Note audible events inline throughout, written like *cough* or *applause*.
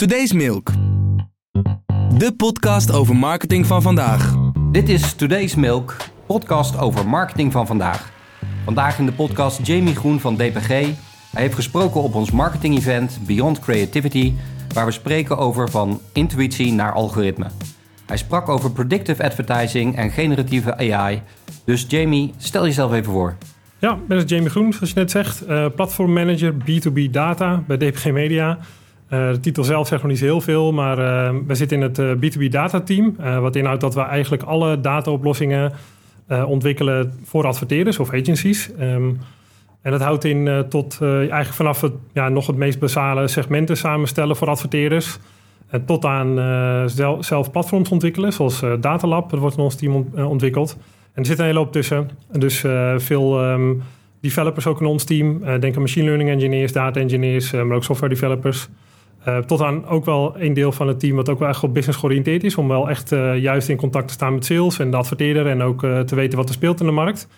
Today's Milk. De podcast over marketing van vandaag. Dit is Today's Milk, podcast over marketing van vandaag. Vandaag in de podcast Jamie Groen van DPG. Hij heeft gesproken op ons marketing-event Beyond Creativity, waar we spreken over van intuïtie naar algoritme. Hij sprak over predictive advertising en generatieve AI. Dus Jamie, stel jezelf even voor. Ja, ik ben Jamie Groen, zoals je net zegt. Uh, platformmanager B2B data bij DPG Media. Uh, de titel zelf zegt nog niet heel veel, maar uh, we zitten in het B2B data team. wat inhoudt dat we eigenlijk alle dataoplossingen ontwikkelen voor adverteerders of agencies. Um, en dat houdt in tot eigenlijk vanaf het, ja, nog het meest basale segmenten samenstellen voor adverteerders. tot aan zelf, zelf, platforms ontwikkelen, zoals Datalab. Dat wordt in ons team ontwikkeld. En er zit een hele hoop tussen. Dus veel um, developers ook in ons team. Denk aan machine learning engineers, data engineers, maar ook software developers. Tot aan ook wel een deel van het team wat ook wel echt op business georiënteerd is. Om wel echt juist in contact te staan met sales en de adverteerder. En ook te weten wat er speelt in de markt.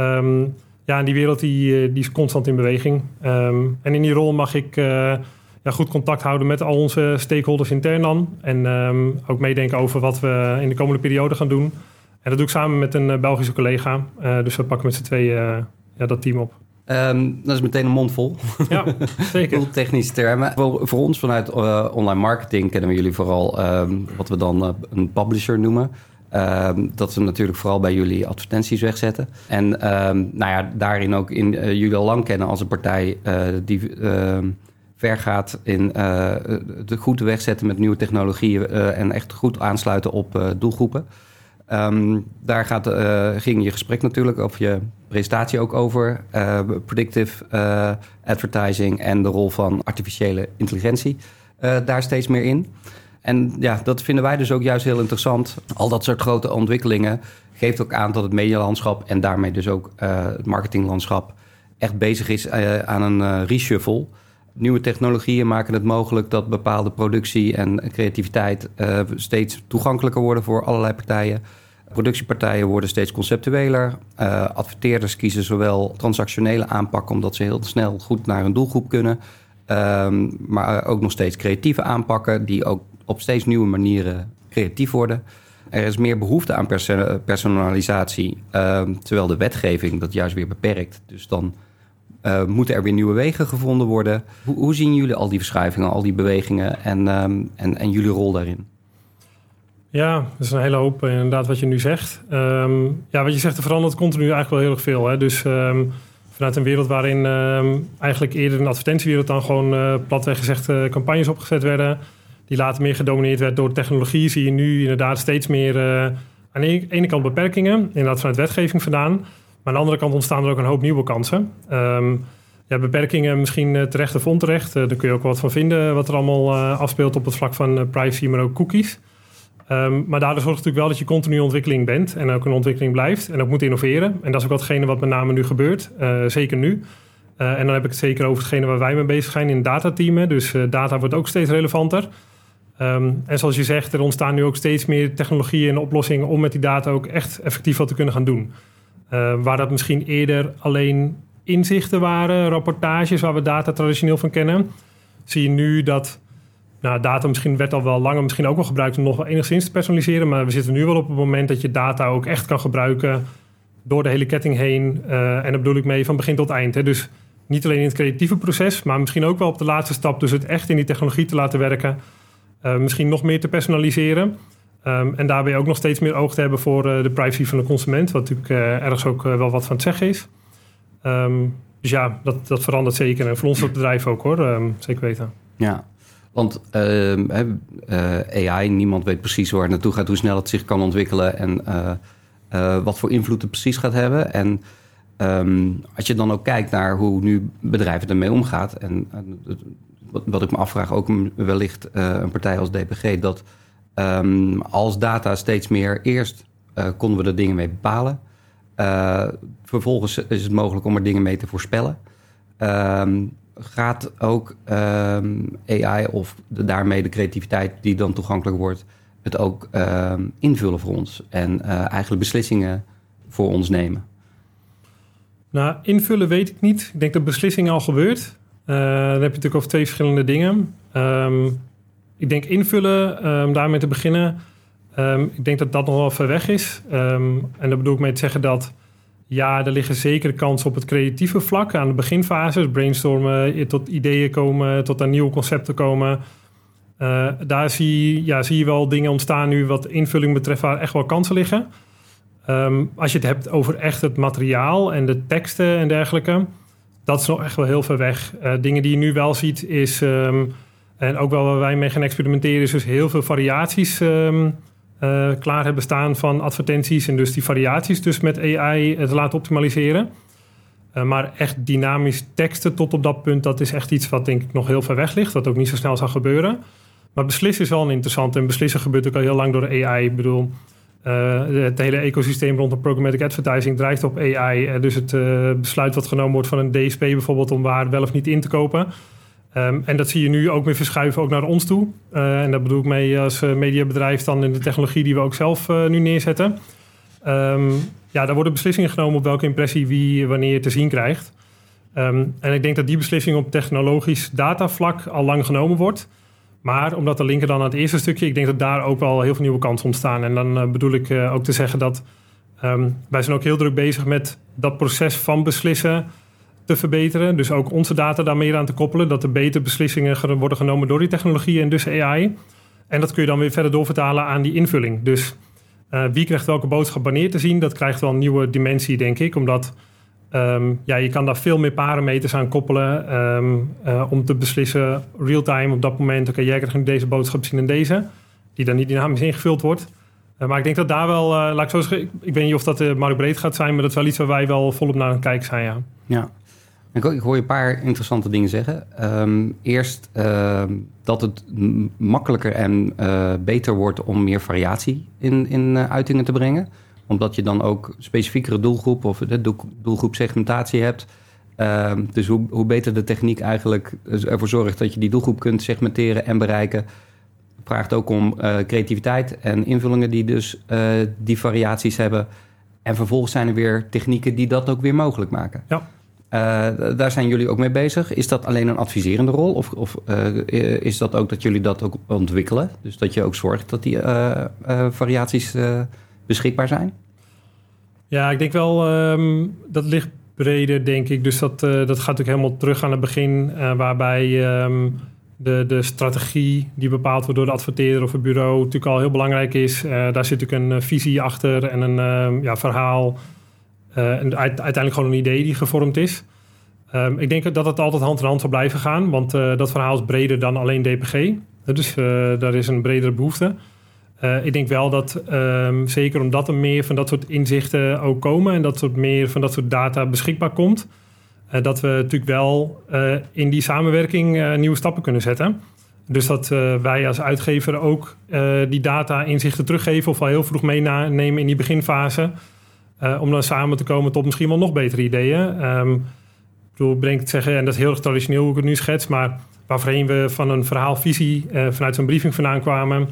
Um, ja, en die wereld die, die is constant in beweging. Um, en in die rol mag ik ja, goed contact houden met al onze stakeholders intern dan. En ook meedenken over wat we in de komende periode gaan doen. En dat doe ik samen met een eh, Belgische collega. Dus we pakken met z'n tweeën ja, dat team op. Um, dat is meteen een mond vol. Ja, *laughs* zeker. Technische termen. Voor, voor ons vanuit uh, online marketing kennen we jullie vooral um, wat we dan uh, een publisher noemen. Um, dat we natuurlijk vooral bij jullie advertenties wegzetten. En nou ja, daarin ook in, uh, jullie al lang kennen als een partij die ver gaat in het goed wegzetten met nieuwe technologieën en echt goed aansluiten op doelgroepen. Um, daar gaat, uh, ging je gesprek natuurlijk, of je presentatie ook over. Uh, predictive uh, advertising en de rol van artificiële intelligentie daar steeds meer in. En ja, dat vinden wij dus ook juist heel interessant. Al dat soort grote ontwikkelingen geeft ook aan dat het medialandschap en daarmee dus ook het marketinglandschap echt bezig is aan een reshuffle. Nieuwe technologieën maken het mogelijk dat bepaalde productie en creativiteit uh, steeds toegankelijker worden voor allerlei partijen. Productiepartijen worden steeds conceptueler. Uh, adverteerders kiezen zowel transactionele aanpakken omdat ze heel snel goed naar een doelgroep kunnen. Um, maar ook nog steeds creatieve aanpakken die ook op steeds nieuwe manieren creatief worden. Er is meer behoefte aan personalisatie, uh, terwijl de wetgeving dat juist weer beperkt. Dus dan uh, moeten er weer nieuwe wegen gevonden worden. Hoe, zien jullie al die verschuivingen, al die bewegingen en, um, en, en jullie rol daarin? Ja, dat is een hele hoop inderdaad wat je nu zegt. Um, ja, wat je zegt, er verandert continu eigenlijk wel heel erg veel. Hè? Dus um, vanuit een wereld waarin eigenlijk eerder de advertentiewereld dan gewoon uh, platweg gezegd campagnes opgezet werden. Die later meer gedomineerd werd door technologie. Zie je nu inderdaad steeds meer uh, aan de ene kant beperkingen. Inderdaad vanuit wetgeving vandaan. Maar aan de andere kant ontstaan er ook een hoop nieuwe kansen. ja, beperkingen misschien terecht of onterecht. daar kun je ook wat van vinden wat er allemaal afspeelt op het vlak van privacy, maar ook cookies. Um, maar daardoor zorgt het natuurlijk wel dat je continu ontwikkeling bent en ook een ontwikkeling blijft en ook moet innoveren. En dat is ook watgene wat met name nu gebeurt, zeker nu. En dan heb ik het zeker over hetgene waar wij mee bezig zijn in het datateam. Dus data wordt ook steeds relevanter. Um, en zoals je zegt, er ontstaan nu ook steeds meer technologieën en oplossingen om met die data ook echt effectief wat te kunnen gaan doen. Waar dat misschien eerder alleen inzichten waren, rapportages waar we data traditioneel van kennen, zie je nu dat nou, data misschien werd al wel langer misschien ook wel gebruikt om nog wel enigszins te personaliseren. Maar we zitten nu wel op het moment dat je data ook echt kan gebruiken door de hele ketting heen. Uh, en daar bedoel ik mee van begin tot eind. Hè. Dus niet alleen in het creatieve proces, maar misschien ook wel op de laatste stap. Dus het echt in die technologie te laten werken. Uh, misschien nog meer te personaliseren. Um, en daarbij ook nog steeds meer oog te hebben voor uh, de privacy van de consument. Wat natuurlijk ergens ook wel wat van het zeggen is. Um, dus ja, dat, dat verandert zeker. En voor ons het bedrijf ook hoor, um, zeker weten. Ja, want AI, niemand weet precies waar het naartoe gaat, hoe snel het zich kan ontwikkelen en wat voor invloed het precies gaat hebben. En als je dan ook kijkt naar hoe nu bedrijven ermee omgaan, en wat, wat, ik me afvraag, ook wellicht een partij als DPG, dat um, als data steeds meer eerst konden we er dingen mee bepalen. vervolgens is het mogelijk om er dingen mee te voorspellen. Um, gaat ook um, AI of daarmee de creativiteit die dan toegankelijk wordt, het ook invullen voor ons en uh, eigenlijk beslissingen voor ons nemen? Nou, invullen weet ik niet. Ik denk dat beslissingen al gebeurt. Dan heb je natuurlijk over twee verschillende dingen. Um, ik denk invullen, um, daarmee te beginnen. Ehm, ik denk dat dat nog wel ver weg is. en daar bedoel ik mee te zeggen dat... Ja, er liggen zeker kansen op het creatieve vlak aan de beginfase. brainstormen, tot ideeën komen, tot aan nieuwe concepten komen. Uh, daar zie, ja, zie je wel dingen ontstaan nu wat invulling betreft waar echt wel kansen liggen. Als je het hebt over echt het materiaal en de teksten en dergelijke, dat is nog echt wel heel ver weg. Uh, dingen die je nu wel ziet is, en ook wel waar wij mee gaan experimenteren, is dus heel veel variaties um, uh, klaar hebben staan van advertenties. En dus die variaties dus met AI te laten optimaliseren. Uh, maar echt dynamisch teksten tot op dat punt, dat is echt iets wat denk ik nog heel ver weg ligt. Wat ook niet zo snel zal gebeuren. Maar beslissen is wel interessant. En beslissen gebeurt ook al heel lang door AI. Ik bedoel, uh, het hele ecosysteem rondom programmatic advertising drijft op AI. Dus het besluit wat genomen wordt van een DSP bijvoorbeeld om waar wel of niet in te kopen. Um, en dat zie je nu ook weer verschuiven ook naar ons toe. en dat bedoel ik mee als mediabedrijf dan in de technologie die we ook zelf nu neerzetten. Um, ja, daar worden beslissingen genomen op welke impressie wie wanneer te zien krijgt. Um, en ik denk dat die beslissing op technologisch datavlak al lang genomen wordt. Maar omdat de linker dan aan het eerste stukje, ik denk dat daar ook wel heel veel nieuwe kansen ontstaan. En dan bedoel ik ook te zeggen dat wij zijn ook heel druk bezig met dat proces van beslissen te verbeteren. Dus ook onze data daar meer aan te koppelen. Dat er betere beslissingen worden genomen door die technologie en dus AI. En dat kun je dan weer verder doorvertalen aan die invulling. Dus uh, wie krijgt welke boodschap wanneer te zien, dat krijgt wel een nieuwe dimensie, denk ik. Omdat Um, ja, je kan daar veel meer parameters aan koppelen um, uh, om te beslissen real-time op dat moment. Oké, jij krijgt nu deze boodschap zien en deze, die dan niet dynamisch ingevuld wordt. Uh, maar ik denk dat daar wel, laat ik zo zeggen, ik, weet niet of dat uh, breed gaat zijn, maar dat is wel iets waar wij wel volop naar aan het kijken zijn. Ja. ja. Ik, ik hoor je een paar interessante dingen zeggen. Um, eerst dat het makkelijker en beter wordt om meer variatie in, in uitingen te brengen omdat je dan ook specifiekere doelgroep of de doelgroepsegmentatie hebt. Uh, dus hoe, hoe beter de techniek eigenlijk ervoor zorgt dat je die doelgroep kunt segmenteren en bereiken, vraagt ook om uh, creativiteit en invullingen die dus die variaties hebben. En vervolgens zijn er weer technieken die dat ook weer mogelijk maken. Ja. Uh, daar zijn jullie ook mee bezig. Is dat alleen een adviserende rol? Of, of is dat ook dat jullie dat ook ontwikkelen? Dus dat je ook zorgt dat die variaties beschikbaar zijn? Ja, ik denk wel, um, dat ligt breder, denk ik. Dus dat, dat gaat natuurlijk helemaal terug aan het begin, waarbij um, de, de strategie die bepaald wordt door de adverteerder of het bureau natuurlijk al heel belangrijk is. Daar zit natuurlijk een visie achter en een ehm, ja, verhaal. En uiteindelijk gewoon een idee die gevormd is. Um, ik denk dat het altijd hand in hand zal blijven gaan, want dat verhaal is breder dan alleen DPG. Dus daar is een bredere behoefte. Ik denk wel dat, um, zeker omdat er meer van dat soort inzichten ook komen en dat soort meer van dat soort data beschikbaar komt, dat we natuurlijk wel in die samenwerking nieuwe stappen kunnen zetten. Dus dat wij als uitgever ook die data inzichten teruggeven of al heel vroeg meenemen in die beginfase. Om dan samen te komen tot misschien wel nog betere ideeën. Um, ik bedoel, breng het zeggen, en dat is heel traditioneel hoe ik het nu schets, maar waarvoorheen we van een verhaalvisie vanuit zo'n briefing vandaan kwamen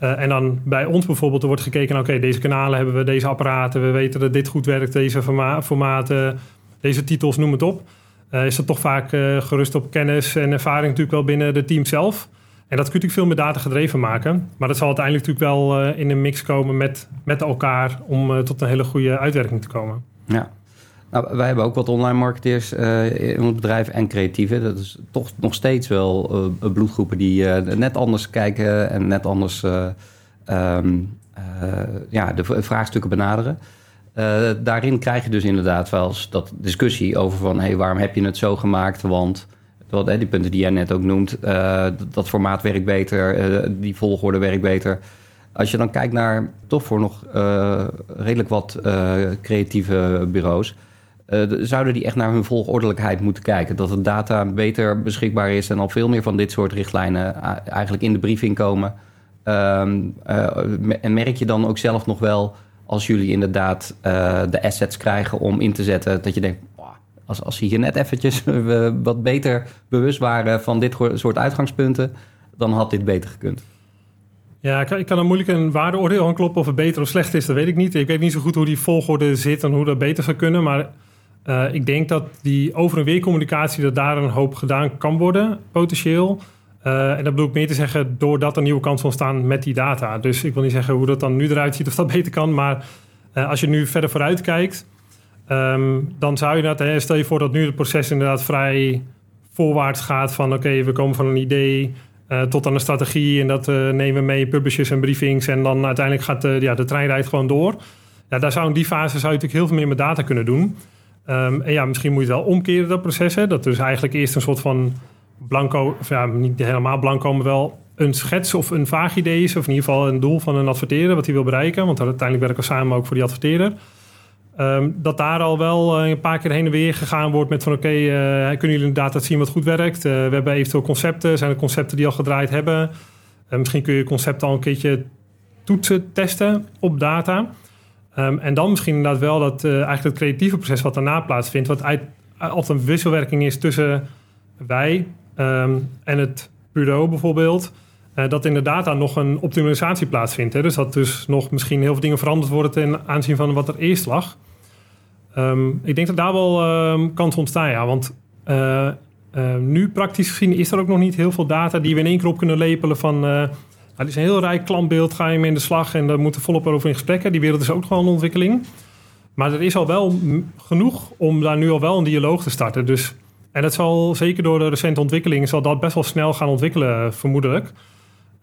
uh, en dan bij ons bijvoorbeeld er wordt gekeken, oké, deze kanalen hebben we, deze apparaten, we weten dat dit goed werkt, deze forma formaten, deze titels, noem het op. Is dat toch vaak gerust op kennis en ervaring natuurlijk wel binnen de team zelf. En dat kun je natuurlijk veel meer data gedreven maken. Maar dat zal uiteindelijk natuurlijk wel in een mix komen met, met elkaar om tot een hele goede uitwerking te komen. Ja. Nou, wij hebben ook wat online marketeers uh, in ons bedrijf en creatieven. Dat is toch nog steeds wel bloedgroepen die net anders kijken en net anders um, ja, de vraagstukken benaderen. daarin krijg je dus inderdaad wel eens dat discussie over van... Hey, waarom heb je het zo gemaakt? Want wat, die punten die jij net ook noemt, dat formaat werkt beter, die volgorde werkt beter... Als je dan kijkt naar toch voor nog redelijk wat creatieve bureaus zouden die echt naar hun volgordelijkheid moeten kijken. Dat de data beter beschikbaar is en al veel meer van dit soort richtlijnen eigenlijk in de briefing komen. Uh, en merk je dan ook zelf nog wel, als jullie inderdaad de assets krijgen om in te zetten, dat je denkt, als, als ze hier net eventjes *laughs* wat beter bewust waren van dit soort uitgangspunten, dan had dit beter gekund. Ja, ik kan, ik kan er moeilijk een waardeoordeel aan kloppen of het beter of slecht is, dat weet ik niet. Ik weet niet zo goed hoe die volgorde zit en hoe dat beter zou kunnen, maar uh, ik denk dat die over- en weer communicatie, dat daar een hoop gedaan kan worden, potentieel. Uh, en dat bedoel ik meer te zeggen doordat er nieuwe kansen ontstaan met die data. Dus ik wil niet zeggen hoe dat dan nu eruit ziet of dat beter kan. Maar uh, als je nu verder vooruit kijkt, um, dan zou je dat... Stel je voor dat nu het proces inderdaad vrij voorwaarts gaat van... oké, we komen van een idee uh, tot aan een strategie... en dat nemen we mee publishers en briefings... en dan uiteindelijk gaat de, ja, de trein rijdt gewoon door. Ja, daar zou in die fase zou je natuurlijk heel veel meer met data kunnen doen... Um, en ja, misschien moet je het wel omkeren, dat proces. Hè? Dat dus eigenlijk eerst een soort van blanco, of ja, niet helemaal blanco, maar wel een schets of een vaag idee is. Of in ieder geval een doel van een adverteerder, wat hij wil bereiken. Want uiteindelijk werken we samen ook voor die adverteerder. Um, dat daar al wel een paar keer heen en weer gegaan wordt met van oké, uh, kunnen jullie inderdaad zien wat goed werkt? Uh, we hebben eventueel concepten, zijn er concepten die al gedraaid hebben? Misschien kun je concepten al een keertje toetsen, testen op data. Um, en dan misschien inderdaad wel dat eigenlijk het creatieve proces wat daarna plaatsvindt, wat altijd een wisselwerking is tussen wij, um, en het bureau bijvoorbeeld, uh, dat in de data nog een optimalisatie plaatsvindt. Hè? Dus dat dus nog misschien heel veel dingen veranderd worden ten aanzien van wat er eerst lag. Um, ik denk dat daar wel um, kans ontstaan, ja. Want uh, uh, nu praktisch gezien is er ook nog niet heel veel data die we in één keer op kunnen lepelen van... nou, het is een heel rijk klantbeeld, ga je mee in de slag en daar moeten volop over in gesprekken. Die wereld is ook gewoon een ontwikkeling. Maar er is al wel genoeg om daar nu al wel een dialoog te starten. Dus en dat zal zeker door de recente ontwikkelingen zal dat best wel snel gaan ontwikkelen, vermoedelijk.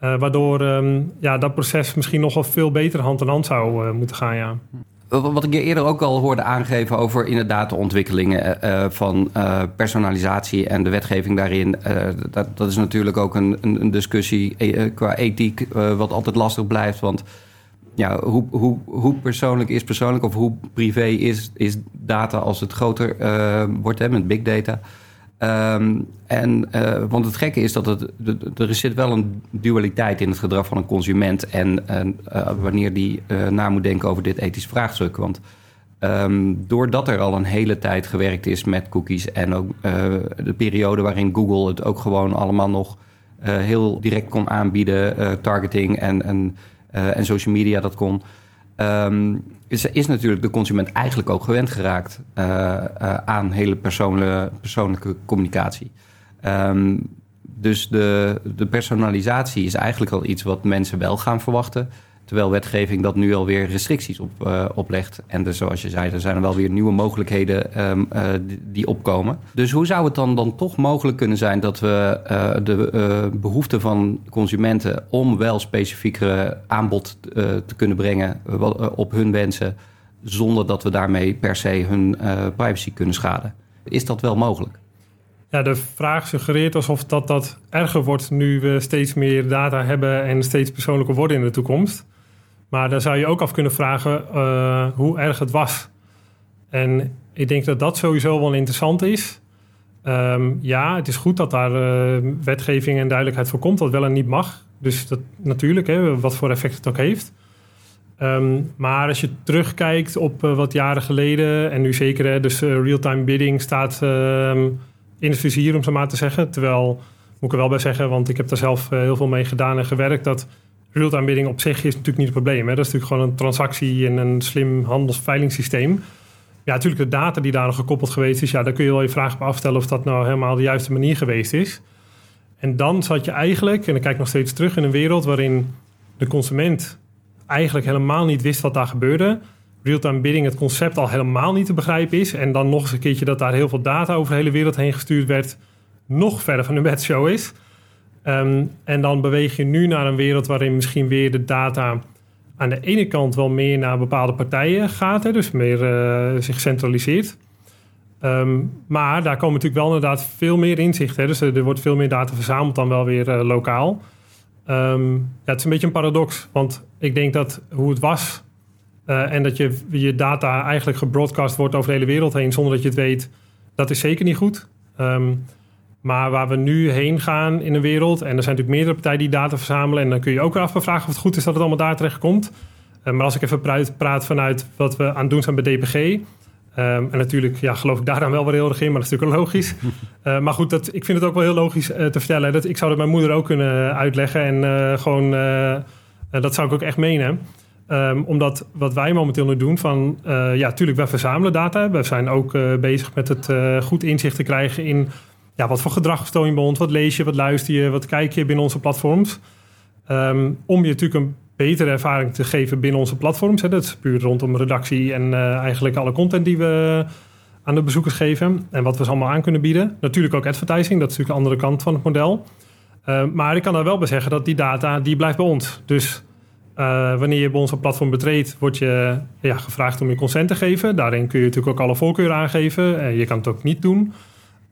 Uh, waardoor um, ja, dat proces misschien nog wel veel beter hand in hand zou uh, moeten gaan. Ja. Wat ik je eerder ook al hoorde aangeven over inderdaad de ontwikkelingen uh, van personalisatie en de wetgeving daarin. dat, dat, is natuurlijk ook een, een, een discussie qua ethiek, wat altijd lastig blijft. Want ja, hoe, hoe, hoe persoonlijk is persoonlijk of hoe privé is, is data als het groter wordt hè, met big data? Um, en, uh, want het gekke is dat het, er zit wel een dualiteit in het gedrag van een consument. En uh, wanneer die uh, na moet denken over dit ethisch vraagstuk. Want um, doordat er al een hele tijd gewerkt is met cookies. En ook de periode waarin Google het ook gewoon allemaal nog heel direct kon aanbieden. targeting en, en, en social media dat kon. Um, is, is natuurlijk de consument eigenlijk ook gewend geraakt uh, uh, aan hele persoonlijke, persoonlijke communicatie. Um, dus de, de personalisatie is eigenlijk al iets wat mensen wel gaan verwachten. Terwijl wetgeving dat nu alweer restricties op, uh, oplegt. En dus, zoals je zei, er zijn er wel weer nieuwe mogelijkheden um, uh, die, opkomen. Dus hoe zou het dan, dan toch mogelijk kunnen zijn dat we uh, de behoeften van consumenten om wel specifiekere aanbod te kunnen brengen op hun wensen, zonder dat we daarmee per se hun privacy kunnen schaden? Is dat wel mogelijk? Ja, de vraag suggereert alsof dat, dat erger wordt nu we steeds meer data hebben en steeds persoonlijker worden in de toekomst. Maar dan zou je ook af kunnen vragen uh, hoe erg het was. En ik denk dat dat sowieso wel interessant is. Um, ja, het is goed dat daar uh, wetgeving en duidelijkheid voor komt, wat wel en niet mag. Dus dat natuurlijk, hè, wat voor effect het ook heeft. Um, maar als je terugkijkt op uh, wat jaren geleden, en nu zeker, hè, dus real-time bidding staat um, in het vizier, om zo maar te zeggen. Terwijl, moet ik er wel bij zeggen, want ik heb daar zelf heel veel mee gedaan en gewerkt, dat real-time bidding op zich is natuurlijk niet het probleem. Hè? Dat is natuurlijk gewoon een transactie en een slim handelsveilingssysteem. Ja, natuurlijk de data die daar gekoppeld geweest is, ja, daar kun je wel je vraag op afstellen of dat nou helemaal de juiste manier geweest is. En dan zat je eigenlijk, en dan kijk ik nog steeds terug, in een wereld waarin de consument eigenlijk helemaal niet wist wat daar gebeurde. Real-time bidding, het concept al helemaal niet te begrijpen is. En dan nog eens een keertje dat daar heel veel data over de hele wereld heen gestuurd werd, nog verder van de show is. Um, en dan beweeg je nu naar een wereld waarin misschien weer de data aan de ene kant wel meer naar bepaalde partijen gaat, hè, dus meer uh, zich centraliseert. Um, maar daar komen natuurlijk wel inderdaad veel meer inzichten. Dus er, wordt veel meer data verzameld dan wel weer uh, lokaal. Um, ja, het is een beetje een paradox, want ik denk dat hoe het was en dat je, je data eigenlijk gebroadcast wordt over de hele wereld heen zonder dat je het weet, dat is zeker niet goed. Maar waar we nu heen gaan in de wereld, en er zijn natuurlijk meerdere partijen die data verzamelen, en dan kun je ook weer afvragen of het goed is dat het allemaal daar terecht komt. Uh, maar als ik even praat, vanuit wat we aan het doen zijn bij DPG. Um, ehm, en natuurlijk ja, geloof ik daar dan wel weer heel erg in, maar dat is natuurlijk logisch. Uh, *laughs* maar goed, dat, ik vind het ook wel heel logisch uh, te vertellen. Dat, ik zou dat mijn moeder ook kunnen uitleggen. En gewoon, dat zou ik ook echt menen. Um, omdat wat wij momenteel nu doen, van ja, natuurlijk, we verzamelen data. We zijn ook bezig met het goed inzicht te krijgen in ja, wat voor gedrag vertoon je bij ons? Wat lees je, wat luister je, wat kijk je binnen onze platforms? Ehm, om je natuurlijk een betere ervaring te geven binnen onze platforms. Hè. Dat is puur rondom redactie en uh, eigenlijk alle content die we aan de bezoekers geven. En wat we ze allemaal aan kunnen bieden. Natuurlijk ook advertising, dat is natuurlijk de andere kant van het model. Uh, maar ik kan daar wel bij zeggen dat die data, die blijft bij ons. Dus uh, wanneer je bij onze platform betreedt, word je ja, gevraagd om je consent te geven. Daarin kun je natuurlijk ook alle voorkeuren aangeven. Je kan het ook niet doen.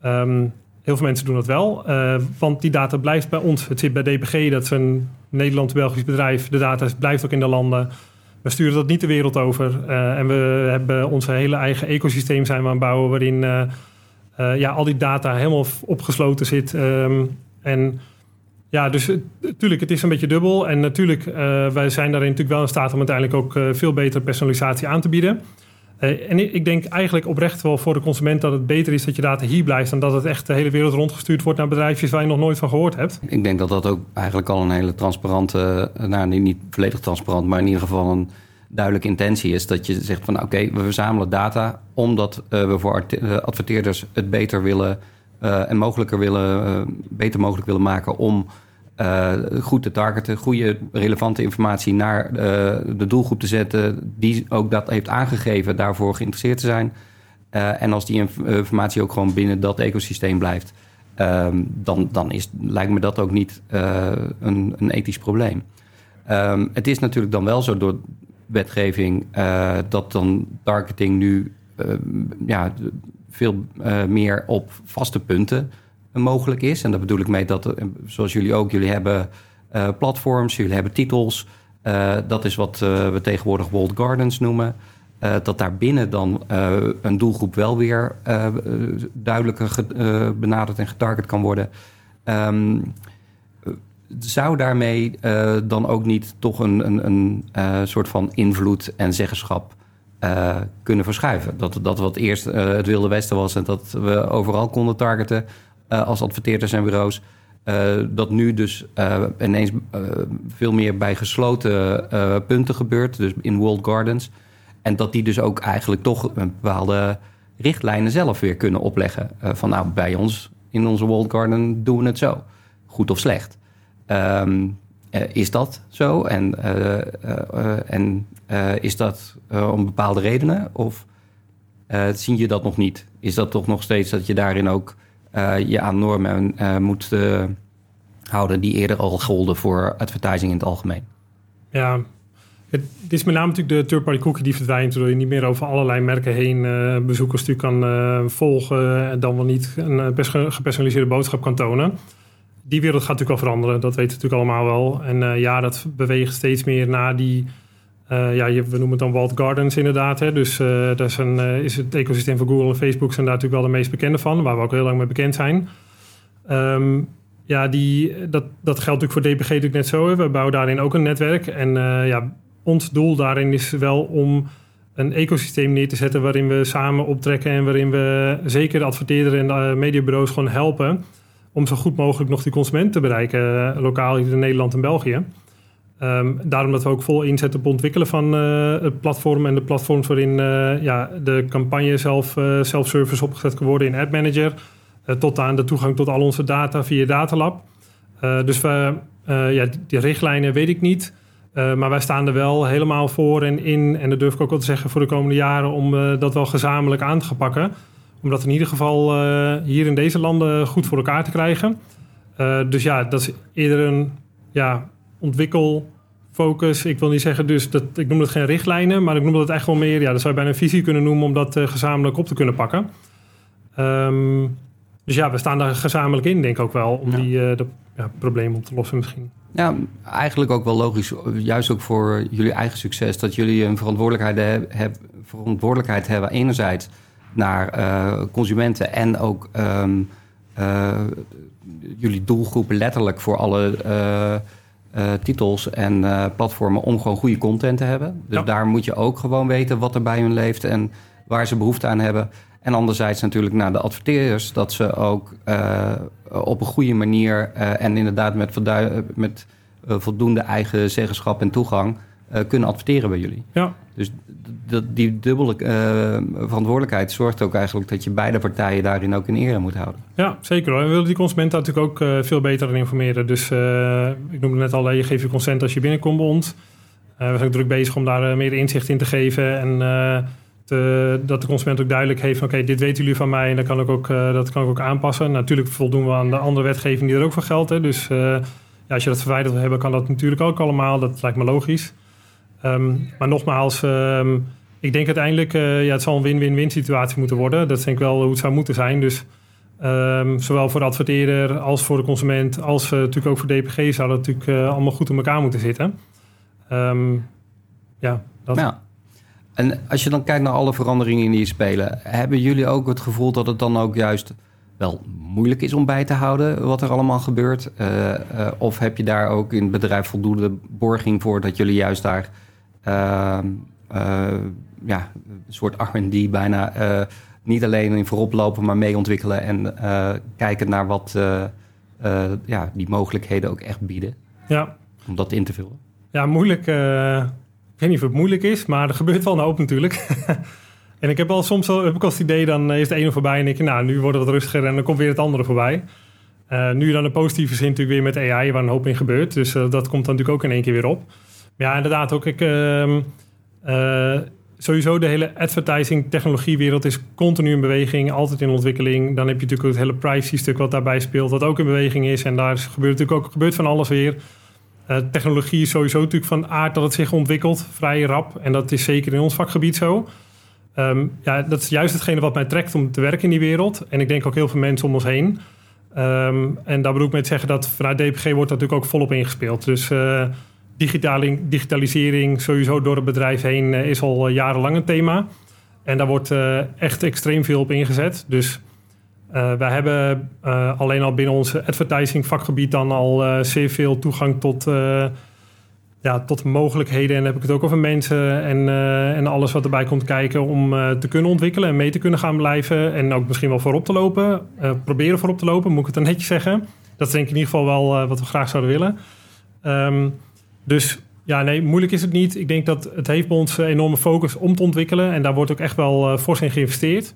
Um, heel veel mensen doen dat wel, uh, want die data blijft bij ons. Het zit bij DPG, dat is een Nederlands-Belgisch bedrijf. De data blijft ook in de landen. We sturen dat niet de wereld over. Uh, en we hebben onze hele eigen ecosysteem zijn we aan het bouwen... waarin uh, ja, al die data helemaal opgesloten zit. Um, en ja, dus natuurlijk, het is een beetje dubbel. En natuurlijk, wij zijn daarin natuurlijk wel in staat... om uiteindelijk ook veel betere personalisatie aan te bieden... Uh, en ik denk eigenlijk oprecht wel voor de consument dat het beter is dat je data hier blijft dan dat het echt de hele wereld rondgestuurd wordt naar bedrijfjes waar je nog nooit van gehoord hebt. Ik denk dat dat ook eigenlijk al een hele transparante, nou niet volledig transparant, maar in ieder geval een duidelijke intentie is. Dat je zegt van oké, we verzamelen data omdat uh, we voor adverteerders het beter willen en mogelijker willen, beter mogelijk willen maken om uh, goed te targeten, goede relevante informatie naar uh, de doelgroep te zetten, die ook dat heeft aangegeven daarvoor geïnteresseerd te zijn. Uh, en als die informatie ook gewoon binnen dat ecosysteem blijft, um, dan, dan is, lijkt me dat ook niet een, een, ethisch probleem. Um, het is natuurlijk dan wel zo door wetgeving dat dan targeting nu ja, veel meer op vaste punten mogelijk is. En daar bedoel ik mee dat, eh, zoals jullie ook, jullie hebben uh, platforms, jullie hebben titels. Uh, dat is wat we tegenwoordig walled gardens noemen. dat daarbinnen dan een doelgroep wel weer duidelijker benaderd en getarget kan worden. Um, zou daarmee dan ook niet toch een, een, een soort van invloed en zeggenschap kunnen verschuiven? Dat, dat wat eerst het Wilde Westen was en dat we overal konden targeten, als adverteerders en bureaus. Uh, dat nu dus uh, ineens veel meer bij gesloten punten gebeurt, dus in walled gardens. En dat die dus ook eigenlijk toch bepaalde richtlijnen zelf weer kunnen opleggen. van nou, bij ons in onze walled garden doen we het zo. Goed of slecht. Um, is dat zo? En, en is dat om bepaalde redenen? Of zie je dat nog niet? Is dat toch nog steeds dat je daarin ook je aan normen uh, moet uh, houden die eerder al golden voor advertising in het algemeen. Ja, het, is met name natuurlijk de third-party cookie die verdwijnt, waardoor je niet meer over allerlei merken heen bezoekers natuurlijk kan volgen en dan wel niet een gepersonaliseerde boodschap kan tonen. Die wereld gaat natuurlijk al veranderen, dat weten we natuurlijk allemaal wel. En ja, dat beweegt steeds meer naar die uh, ja, we noemen het dan walled gardens inderdaad. Hè. Dus uh, dat is, een, uh, is het ecosysteem van Google en Facebook zijn daar natuurlijk wel de meest bekende van, waar we ook heel lang mee bekend zijn. Um, ja, die, dat, dat geldt natuurlijk voor DPG natuurlijk net zo. Hè. We bouwen daarin ook een netwerk. En ja, ons doel daarin is wel om een ecosysteem neer te zetten waarin we samen optrekken en waarin we zeker de adverteerder en de mediabureaus gewoon helpen om zo goed mogelijk nog die consument te bereiken, lokaal in Nederland en België. Um, daarom dat we ook vol inzetten op het ontwikkelen van uh, het platform en de platforms waarin uh, ja, de campagne zelf uh, self-service opgezet kan worden in Ad Manager. tot aan de toegang tot al onze data via Datalab. dus we, ja, die richtlijnen weet ik niet. maar wij staan er wel helemaal voor en in. En dat durf ik ook wel te zeggen voor de komende jaren om dat wel gezamenlijk aan te pakken. Om dat in ieder geval hier in deze landen goed voor elkaar te krijgen. dus ja, dat is eerder een ja, ontwikkel focus. Ik wil niet zeggen, dus dat, ik noem het geen richtlijnen, maar ik noem het echt wel meer. Ja, dat zou je bijna een visie kunnen noemen om dat uh, gezamenlijk op te kunnen pakken. Um, dus ja, we staan daar gezamenlijk in, denk ik ook wel, om ja. die uh, de, ja, problemen op te lossen misschien. Ja, eigenlijk ook wel logisch, juist ook voor jullie eigen succes, dat jullie een verantwoordelijkheid, heb, verantwoordelijkheid hebben, enerzijds naar uh, consumenten en ook um, jullie doelgroepen letterlijk voor alle uh, titels en uh, platformen om gewoon goede content te hebben. Dus ja. daar moet je ook gewoon weten wat er bij hun leeft en waar ze behoefte aan hebben. En anderzijds natuurlijk naar de adverteerders, dat ze ook uh, op een goede manier en inderdaad met, met voldoende eigen zeggenschap en toegang eh, kunnen adverteren bij jullie. Ja. Dus dat, die dubbele eh, verantwoordelijkheid zorgt ook eigenlijk dat je beide partijen daarin ook in ere moet houden. Ja, zeker. We willen die consumenten natuurlijk ook eh, veel beter in informeren. Dus eh, ik noemde net al, eh, je geeft je consent als je binnenkomt bij ons. Eh, we zijn ook druk bezig om daar eh, meer inzicht in te geven. En eh, te- dat de consument ook duidelijk heeft van... oké, dit weten jullie van mij en dat kan ik ook, eh, dat kan ik ook aanpassen. Natuurlijk voldoen we aan de andere wetgeving die er ook voor geldt. Hè. Dus eh, ja, als je dat verwijderd wil hebben, kan dat natuurlijk ook allemaal. Dat lijkt me logisch. Ehm, maar nogmaals, ehm, ik denk uiteindelijk... eh, ja, het zal een win-win-win situatie moeten worden. Dat denk ik wel hoe het zou moeten zijn. Dus ehm, zowel voor de adverteerder als voor de consument... als eh, natuurlijk ook voor DPG zou dat natuurlijk eh, allemaal goed in elkaar moeten zitten. Ja, dat... Ja. En als je dan kijkt naar alle veranderingen die spelen, hebben jullie ook het gevoel dat het dan ook juist wel moeilijk is om bij te houden wat er allemaal gebeurt? Of heb je daar ook in het bedrijf voldoende borging voor dat jullie juist daar ja, een soort R&D bijna eh, niet alleen in voorop lopen, maar mee ontwikkelen en eh, kijken naar wat eh, eh, ja, die mogelijkheden ook echt bieden ja. om dat in te vullen? Ja, moeilijk. eh, ik weet niet of het moeilijk is, maar er gebeurt wel een hoop natuurlijk. *laughs* en ik heb al soms heb ik al het idee, dan is het ene voorbij en denk je, nou, nu wordt het wat rustiger en dan komt weer het andere voorbij. Eh, nu dan de positieve zin natuurlijk weer met AI, waar een hoop in gebeurt. Dus eh, dat komt dan natuurlijk ook in één keer weer op. Ja, inderdaad ook. Ik, ehm, eh, sowieso de hele advertising technologiewereld is continu in beweging, altijd in ontwikkeling. Dan heb je natuurlijk ook het hele privacy stuk wat daarbij speelt, wat ook in beweging is. En daar gebeurt natuurlijk ook gebeurt van alles weer. Eh, technologie is sowieso natuurlijk van aard dat het zich ontwikkelt, vrij rap. En dat is zeker in ons vakgebied zo. Ehm, ja, dat is juist hetgene wat mij trekt om te werken in die wereld. En ik denk ook heel veel mensen om ons heen. Ehm, en daar bedoel ik mee te zeggen dat vanuit DPG wordt dat natuurlijk ook volop ingespeeld. Dus eh, digitalisering sowieso door het bedrijf heen eh, is al eh, jarenlang een thema. En daar wordt eh, echt extreem veel op ingezet. Dus eh, wij hebben alleen al binnen ons advertising vakgebied dan al zeer veel toegang tot, ja, tot mogelijkheden. En dan heb ik het ook over mensen en, en alles wat erbij komt kijken om te kunnen ontwikkelen en mee te kunnen gaan blijven. En ook misschien wel voorop te lopen. Proberen voorop te lopen, moet ik het dan netjes zeggen. Dat is denk ik in ieder geval wel wat we graag zouden willen. Ehm, dus ja, nee, moeilijk is het niet. Ik denk dat het heeft bij ons een enorme focus om te ontwikkelen. En daar wordt ook echt wel eh, fors in geïnvesteerd.